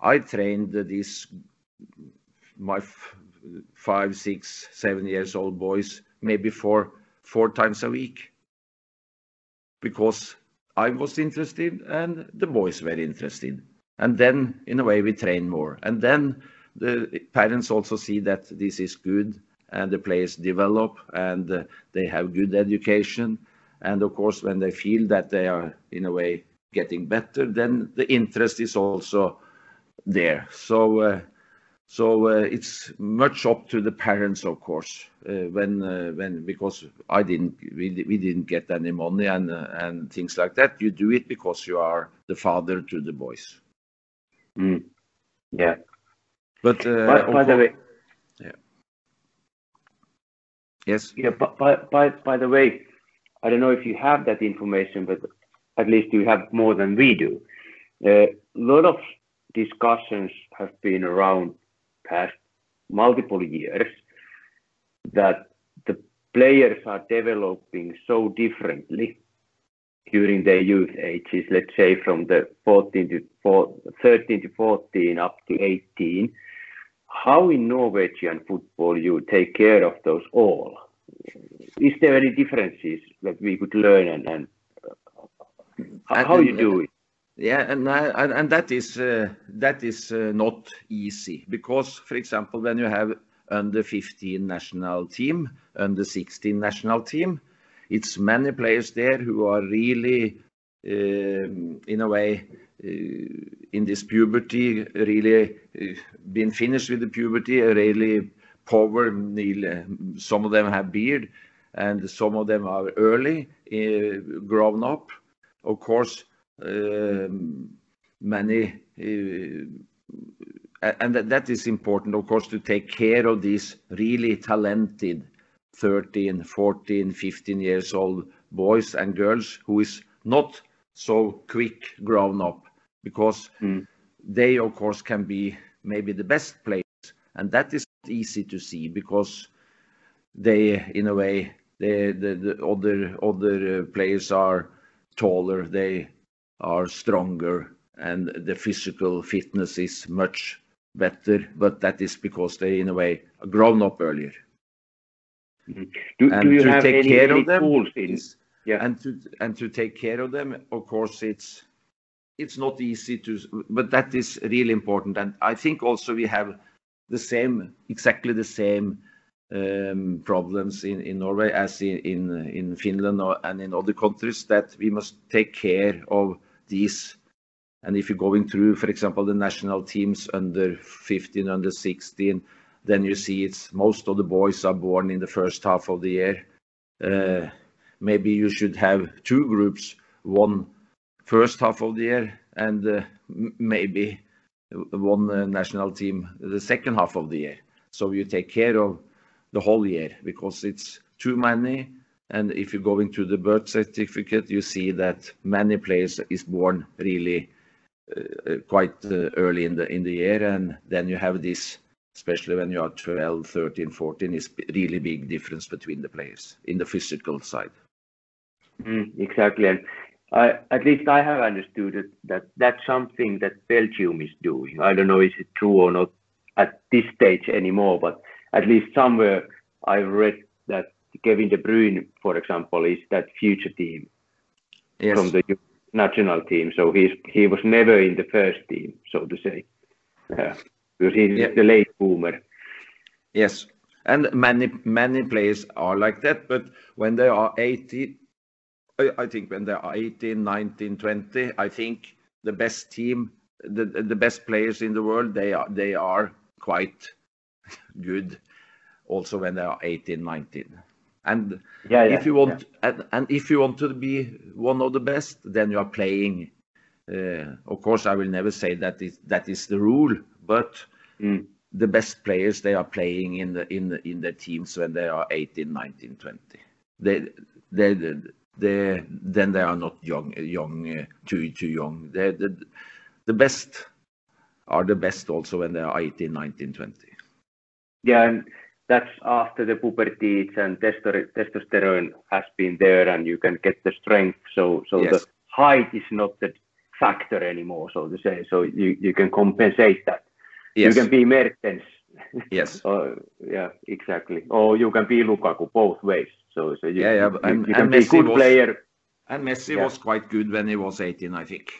[SPEAKER 2] i trained these my five, six, seven years old boys maybe four four times a week because I was interested and the boys were interested. And then in a way we train more. And then the parents also see that this is good and the players develop and uh, they have good education. And of course, when they feel that they are in a way getting better, then the interest is also there. So uh, so uh, it's much up to the parents, of course, uh, when uh, when because I didn't we, we didn't get any money and uh, and things like that. You do it because you are the father to the boys.
[SPEAKER 1] Mm. Yeah.
[SPEAKER 2] But uh,
[SPEAKER 1] by, by the way,
[SPEAKER 2] yeah. Yes.
[SPEAKER 1] Yeah. By, by by the way, I don't know if you have that information, but at least you have more than we do. A uh, lot of discussions have been around past multiple years that the players are developing so differently during their youth ages, let's say from the 14 to 4, 13 to 14 up to 18, how in Norwegian football you take care of those all? Is there any differences that we could learn and, and uh, how you do it?
[SPEAKER 2] Yeah, and and, and that is uh, that is uh, not easy because, for example, when you have under 15 national team, under 16 national team, it's many players there who are really, um, in a way, uh, in this puberty, really been finished with the puberty, really power. Some of them have beard, and some of them are early uh, grown up. Of course, many and that is important, of course, to take care of these really talented 13, 14, 15 years old boys and girls who is not so quick grown up because mm. they, of course, can be maybe the best players. And that is easy to see because they, in a way, they, the, the other, other uh, players are taller, they are stronger, and the physical fitness is much better, but that is because they, in a way, are grown up earlier.
[SPEAKER 1] Mm-hmm. Do, and do you to have take any, care any of them, tools in?
[SPEAKER 2] Yeah. And to and to take care of them, of course, it's it's not easy to, but that is really important. And I think also we have the same, exactly the same um, problems in, in Norway as in, in, in Finland or, and in other countries that we must take care of these and if you're going through, for example, the national teams under 15, under 16, then you see it's most of the boys are born in the first half of the year. Uh, maybe you should have two groups, one first half of the year and uh, maybe one uh, national team the second half of the year. So you take care of the whole year because it's too many. And if you go into the birth certificate, you see that many players is born really uh, quite uh, early in the in the year, and then you have this, especially when you are 12, 13, 14, is really big difference between the players in the physical side.
[SPEAKER 1] Mm, exactly, and I, at least I have understood it, that that's something that Belgium is doing. I don't know is it true or not at this stage anymore, but at least somewhere I read that Kevin De Bruyne, for example, is that future team yes. from the national team, so he's he was never in the first team, so to say, uh, because he's yeah. the late boomer.
[SPEAKER 2] Yes, and many many players are like that, but when they are 18, I think when they are 18, 19, 20, I think the best team, the the best players in the world, they are they are quite <laughs> good, also when they are 18, 19. And yeah, yeah, if you want, yeah. and, and, if you want to be one of the best, then you are playing. Uh, of course, I will never say that is that is the rule, but mm. the best players they are playing in the in the, in the teams when they are 18, 19, 20. They they, they, they then they are not young young uh, too too young. They, the the best are the best also when they are 18, 19, 20.
[SPEAKER 1] Yeah, and that's after the puberty and testosterone has been there and you can get the strength. So so yes. the height is not the factor anymore, so to say. So you, you can compensate that. Yes. You can be Mertens.
[SPEAKER 2] Yes. <laughs>
[SPEAKER 1] Oh, yeah, exactly. Or you can be Lukaku both ways. So so you,
[SPEAKER 2] yeah, yeah,
[SPEAKER 1] you,
[SPEAKER 2] and,
[SPEAKER 1] you can
[SPEAKER 2] and
[SPEAKER 1] be a good
[SPEAKER 2] was,
[SPEAKER 1] player.
[SPEAKER 2] And Messi yeah. was quite good when he was 18, I think.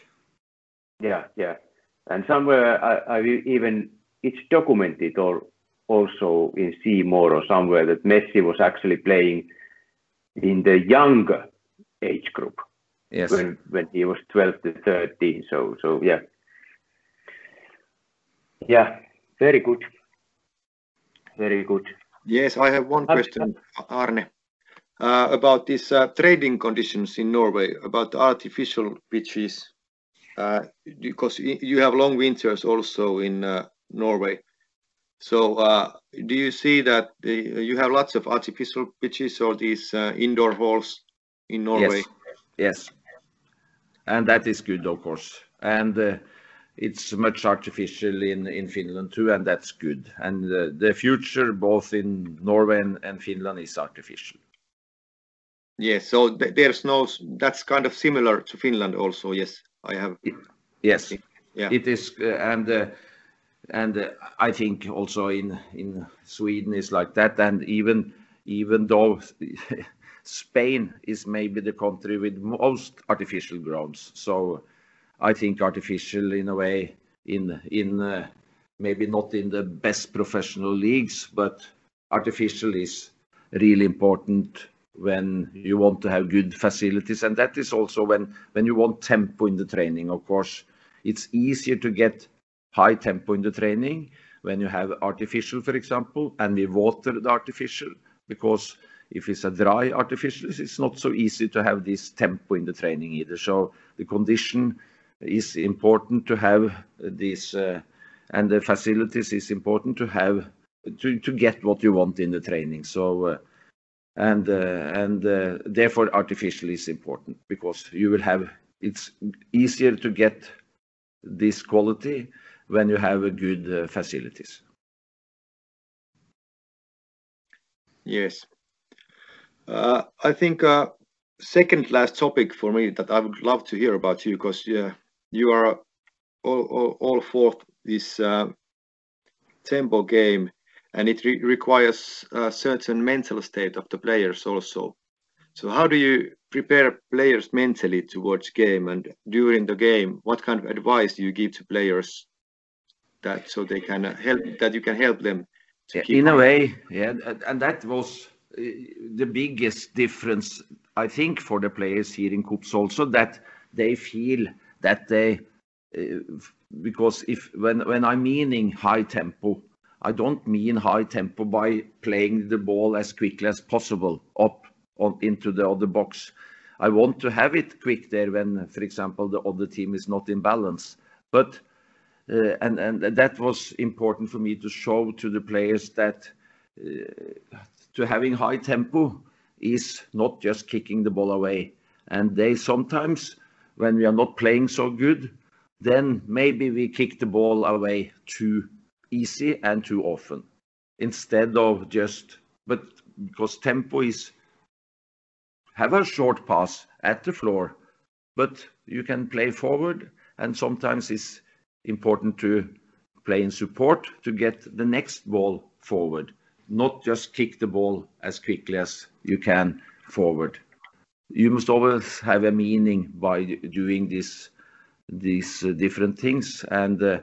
[SPEAKER 1] Yeah, yeah. And somewhere I, I even it's documented or also in C more or somewhere that Messi was actually playing in the younger age group.
[SPEAKER 2] Yes.
[SPEAKER 1] When when he was 12 to 13. So so yeah. Yeah, very good. Very good.
[SPEAKER 3] Yes, I have one question, Arne, uh, about these uh, trading conditions in Norway, about artificial pitches, uh, because you have long winters also in uh, Norway. So uh, do you see that the, you have lots of artificial pitches or these uh, indoor halls in Norway?
[SPEAKER 2] Yes. yes, and that is good, of course. And uh, it's much artificial in, in Finland too, and that's good. And uh, the future, both in Norway and, and, Finland, is artificial.
[SPEAKER 3] Yes, so th there's no, that's kind of similar to Finland also. Yes, I have.
[SPEAKER 2] It, yes, yeah. it is. Uh, and uh, and uh, I think also in in Sweden is like that, and even even though <laughs> Spain is maybe the country with most artificial grounds, so I think artificial in a way in in uh, maybe not in the best professional leagues, but artificial is really important when you want to have good facilities, and that is also when when you want tempo in the training. Of course, it's easier to get high tempo in the training when you have artificial, for example, and we water the artificial, because if it's a dry artificial, it's not so easy to have this tempo in the training either. So the condition is important to have this, uh, and the facilities is important to have to, to get what you want in the training. So, uh, and uh, and uh, therefore artificial is important because you will have it's easier to get this quality when you have a good uh, facilities.
[SPEAKER 3] Yes. Uh, I think uh, second last topic for me that I would love to hear about you because you are all, for this tempo game and it re requires a certain mental state of the players also. So how do you prepare players mentally towards game and during the game, what kind of advice do you give to players that so they can help that you can help them
[SPEAKER 2] in a way yeah and that was uh, the biggest difference i think for the players here in KuPS also that they feel that they uh, because if when when i'm meaning high tempo i don't mean high tempo by playing the ball as quickly as possible up on into the other box. I want to have it quick there when for example the other team is not in balance. But and and that was important for me to show to the players that uh, to having high tempo is not just kicking the ball away. And they sometimes, when we are not playing so good, then maybe we kick the ball away too easy and too often instead of just but because tempo is have a short pass at the floor but you can play forward and sometimes it's important to play in support to get the next ball forward, not just kick the ball as quickly as you can forward. You must always have a meaning by doing this, these uh, different things. And uh,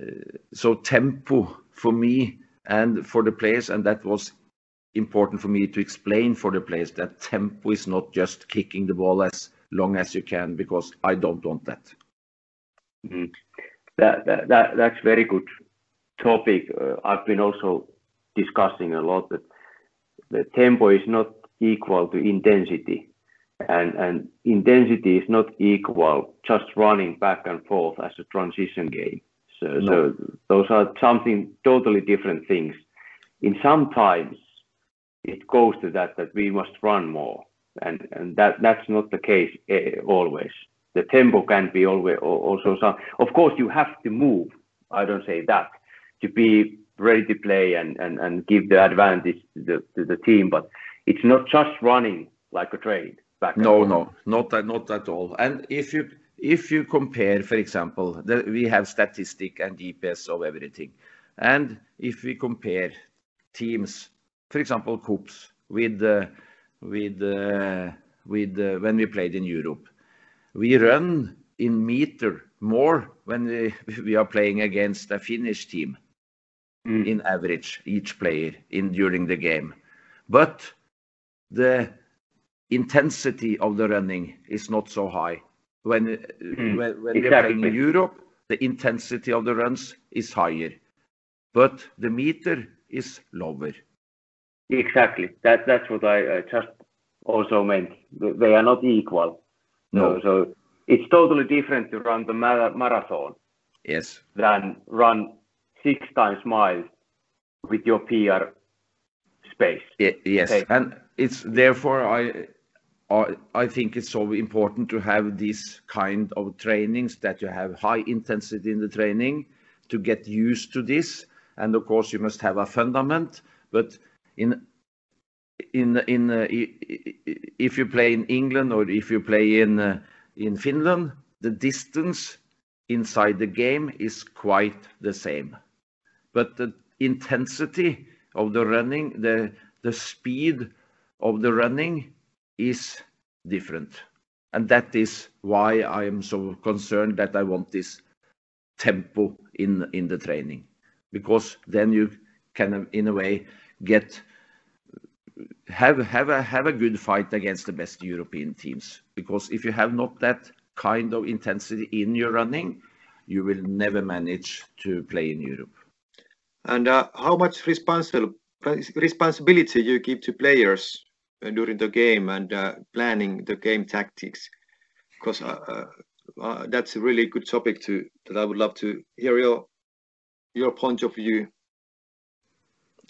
[SPEAKER 2] uh, so tempo for me and for the players, and that was important for me to explain for the players that tempo is not just kicking the ball as long as you can, because I don't want that.
[SPEAKER 1] Mm that, that, that that's very good topic. Uh, I've been also discussing a lot that the tempo is not equal to intensity, and and intensity is not equal just running back and forth as a transition game. So no. so those are something totally different things. In some times, it goes to that that we must run more, and and that that's not the case uh, always the tempo can be always also some. Of course, you have to move. I don't say that to be ready to play and, and, and give the advantage to the, to the team, but it's not just running like a train. Back
[SPEAKER 2] no, no, not that, not at all. And if you if you compare, for example, the, we have statistic and GPS of everything, and if we compare teams, for example, KuPS with uh, with uh, with uh, when we played in Europe, we run in meter more when we, we are playing against a Finnish team mm. in average, each player in during the game. But the intensity of the running is not so high. When, mm. when, when exactly. we're playing in Europe, the intensity of the runs is higher, but the meter is lower.
[SPEAKER 1] Exactly. That, that's what I uh, just also meant. They are not equal. No. So, so it's totally different to run the marathon.
[SPEAKER 2] Yes.
[SPEAKER 1] Than run six times miles with your PR space.
[SPEAKER 2] yes, okay. and it's therefore I. I think it's so important to have this kind of trainings that you have high intensity in the training to get used to this. And of course, you must have a fundament. But in in in if you play in England or if you play in uh, in Finland, the distance inside the game is quite the same. but the intensity of the running, the the speed of the running is different. And that is why I am so concerned that I want this tempo in in the training, because then you can, in a way, get have have a have a good fight against the best European teams. Because if you have not that kind of intensity in your running, you will never manage to play in Europe.
[SPEAKER 3] And uh, how much responsible responsibility you give to players uh, during the game and uh, planning the game tactics? Because uh, uh, uh, that's a really good topic to that I would love to hear your your point of view.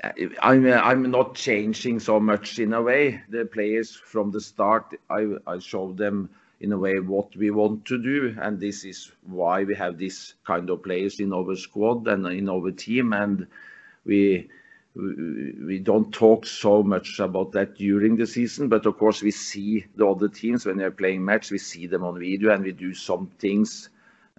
[SPEAKER 2] I'm I'm not changing so much in a way. The players from the start, I showed them in a way what we want to do, and this is why we have this kind of players in our squad and in our team, and we we don't talk so much about that during the season, but of course we see the other teams when they're playing match, we see them on video and we do some things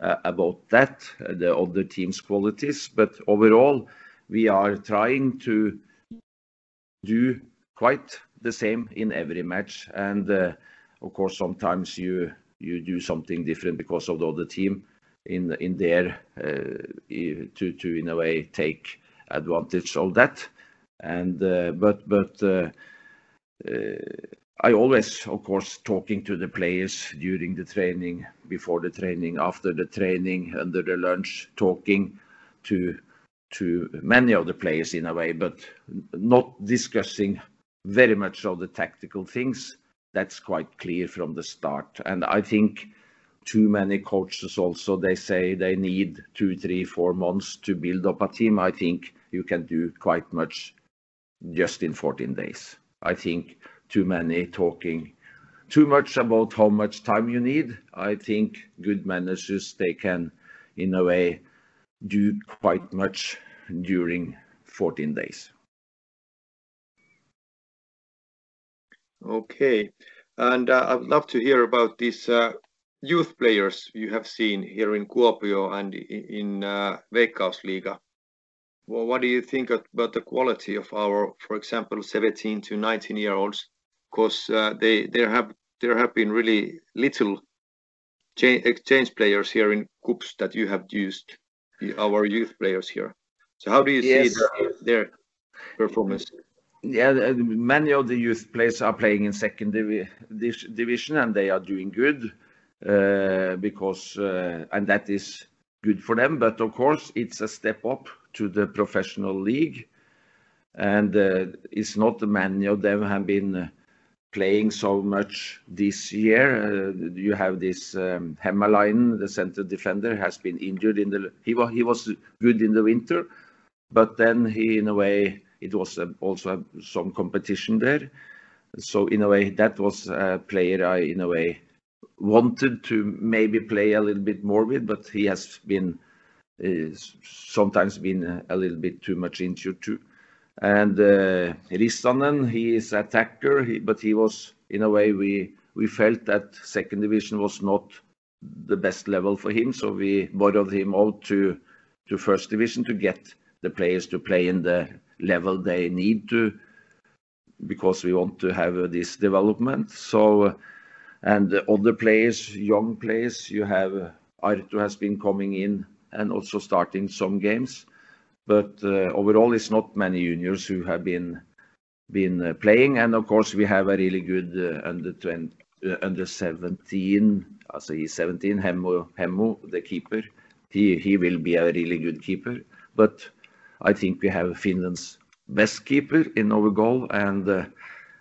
[SPEAKER 2] uh, about that, uh, the other teams' qualities. But overall, we are trying to do quite the same in every match. And uh, of course, sometimes you you do something different because of the other team in in there to to in a way take advantage of that. And uh, but but uh, uh, I always, of course, talking to the players during the training, before the training, after the training, under the lunch, talking to to many of the players in a way, but not discussing very much of the tactical things. That's quite clear from the start. And I think too many coaches also, they say they need two, three, four months to build up a team. I think you can do quite much just in 14 days. I think too many talking too much about how much time you need. I think good managers, they can, in a way, do quite much during 14 days.
[SPEAKER 3] Okay. And uh, I would love to hear about these uh, youth players you have seen here in Kuopio and in uh, Veikkausliiga. Well, what do you think about the quality of our, for example, 17 to 19 year olds? Because uh, they there have there have been really little exchange players here in KuPS that you have used, our youth players here. So how do you yes. see their, their, performance?
[SPEAKER 2] Yeah, many of the youth players are playing in second divi division and they are doing good uh, because uh, and that is good for them. But of course, it's a step up to the professional league, and uh, it's not many of them have been playing so much this year. Uh, you have this um, the center defender, has been injured in the. He was he was good in the winter, but then he, in a way, it was uh, also some competition there. So in a way, that was a player I, in a way, wanted to maybe play a little bit more with, but he has been sometimes been a little bit too much injured too. And uh, he is attacker, he, but he was in a way we we felt that second division was not the best level for him, so we borrowed him out to to first division to get the players to play in the level they need to because we want to have this development. So and other players, young players, you have Arto has been coming in and also starting some games. But uh, overall, it's not many juniors who have been been uh, playing. And of course, we have a really good uh, under 20, under 17, also he's 17, Hemmo, Hemmo, the keeper. He will be a really good keeper. But I think we have Finland's best keeper in our goal, and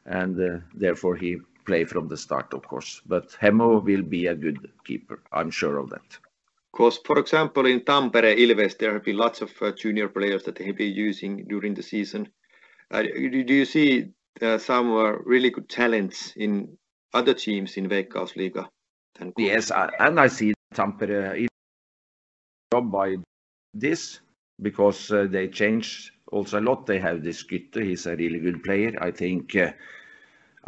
[SPEAKER 2] and therefore he play from the start, of course. But Hemmo will be a good keeper. I'm sure of that.
[SPEAKER 3] Because, for example, in Tampere, Ilves, there have been lots of uh, junior players that they have been using during the season. Uh, do you see uh, some uh, really good talents in other teams in Veikkausliiga?
[SPEAKER 2] Yes, I, and I see Tampere Ilves job by this because uh, they change also a lot. They have this Skytte, he's a really good player. I think uh,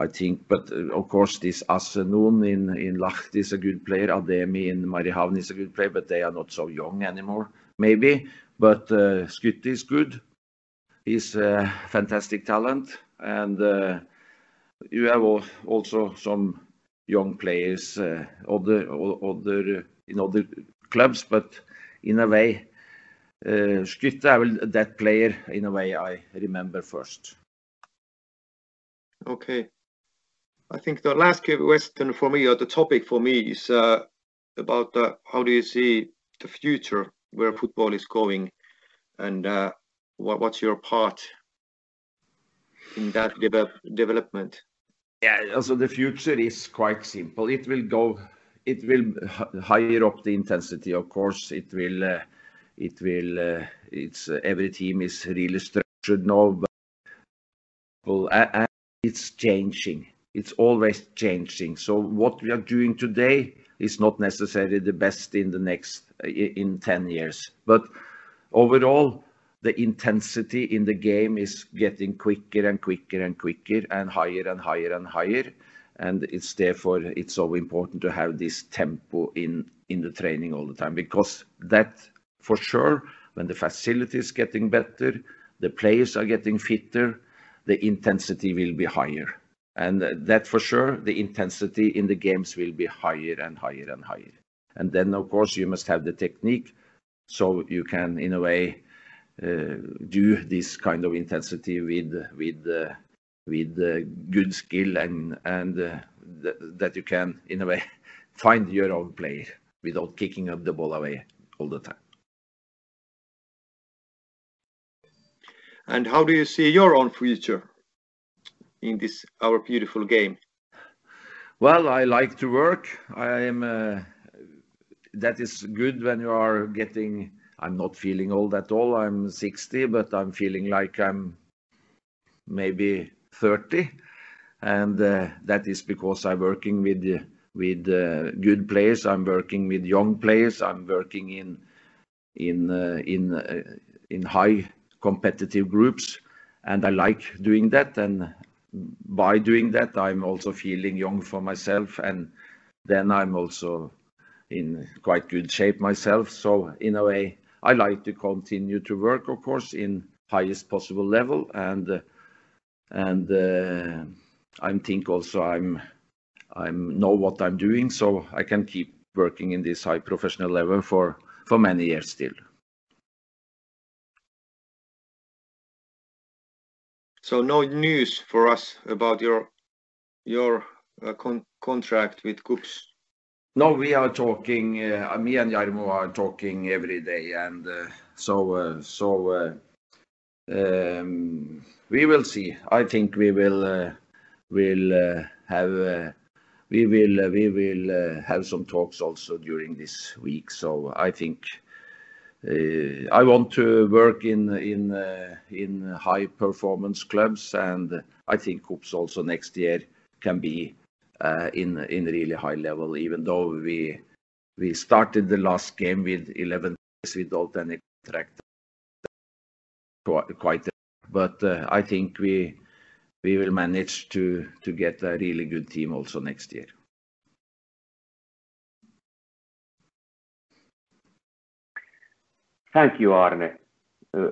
[SPEAKER 2] I think, but uh, of course, this Asenun in in Lahti is a good player. Ademi in Mariehamn is a good player, but they are not so young anymore. maybe. But uh, Skytte is good. He's a fantastic talent. And uh, you have also some young players uh, other in other clubs. But in a way, Skytte is that player in a way I remember first.
[SPEAKER 3] Okay. I think the last question for me or the topic for me is uh, about uh, how do you see the future where football is going and uh, what's your part in that development?
[SPEAKER 2] Yeah, also the future is quite simple. It will go, it will higher up the intensity, of course. It will, it will. it's every team is really structured now. And it's changing. It's always changing. So what we are doing today is not necessarily the best in the next, in 10 years. But overall, the intensity in the game is getting quicker and quicker and quicker and higher and higher and higher. And it's therefore, it's so important to have this tempo in in the training all the time. Because that, for sure, when the facility is getting better, the players are getting fitter, the intensity will be higher. And that, for sure, the intensity in the games will be higher and higher and higher. And then, of course, you must have the technique so you can, in a way, uh, do this kind of intensity with with uh, with uh, good skill and and that you can, in a way, <laughs> find your own player without kicking up the ball away all the time.
[SPEAKER 3] And how do you see your own future in this, our beautiful game?
[SPEAKER 2] Well, I like to work. I am. Uh, that is good when you are getting. I'm not feeling old at all. I'm 60, but I'm feeling like I'm maybe 30. And uh, that is because I'm working with with uh, good players. I'm working with young players. I'm working in in in in high competitive groups. And I like doing that. And by doing that, I'm also feeling young for myself. And then I'm also in quite good shape myself. So in a way, I like to continue to work, of course, in highest possible level. And and uh, I think also I'm I'm know what I'm doing, so I can keep working in this high professional level for for many years still.
[SPEAKER 3] So no news for us about your your uh, contract with KuPS?
[SPEAKER 2] No, we are talking, uh, me and Jarmo are talking every day. And uh, so so um, we will see. I think we will will have we will we will have some talks also during this week. So I think Uh, I want to work in in uh in high-performance clubs. And I think KuPS also next year can be uh, in really high level, even though we we started the last game with 11 players without any contract. But uh, I think we we will manage to get a really good team also next year.
[SPEAKER 1] Thank you, Arne. Uh,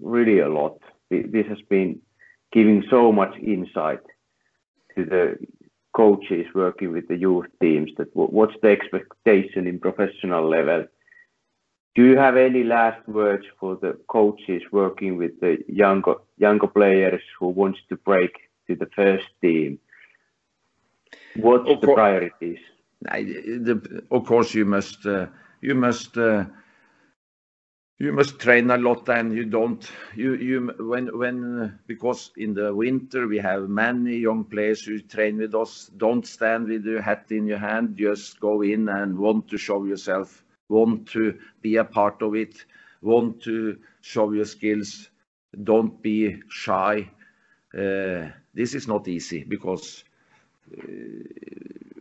[SPEAKER 1] really a lot. This has been giving so much insight to the coaches working with the youth teams. that What's the expectation in professional level? Do you have any last words for the coaches working with the younger players who want to break to the first team? What's the priorities?
[SPEAKER 2] Of course, you must uh, you must uh, train a lot. And you don't, you you when when because in the winter, we have many young players who train with us. Don't stand with your hat in your hand. Just go in and want to show yourself, want to be a part of it, want to show your skills. Don't be shy. Uh, this is not easy because uh,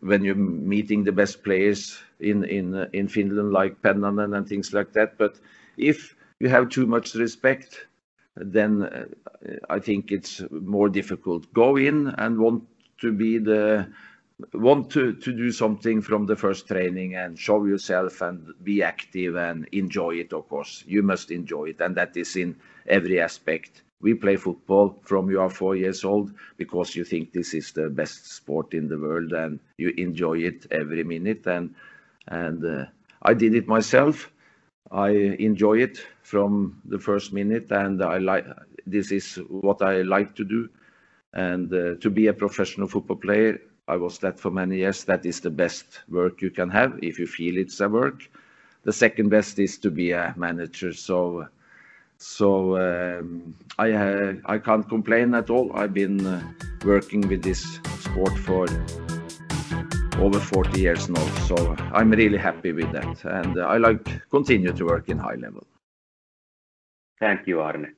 [SPEAKER 2] when you're meeting the best players in Finland, like Pennanen and things like that. But if you have too much respect, then I think it's more difficult. Go in and want to be the want to, to do something from the first training and show yourself and be active and enjoy it, of course. You must enjoy it, and that is in every aspect. We play football from you are four years old because you think this is the best sport in the world and you enjoy it every minute. And and uh, I did it myself. I enjoy it from the first minute, and I like this is what I like to do. And uh, to be a professional football player, I was that for many years. That is the best work you can have if you feel it's a work. The second best is to be a manager. So, so um, I uh, I can't complain at all. I've been uh, working with this sport for over 40 years now. So I'm really happy with that, and I like continue to work in high level.
[SPEAKER 1] Thank you, Arne.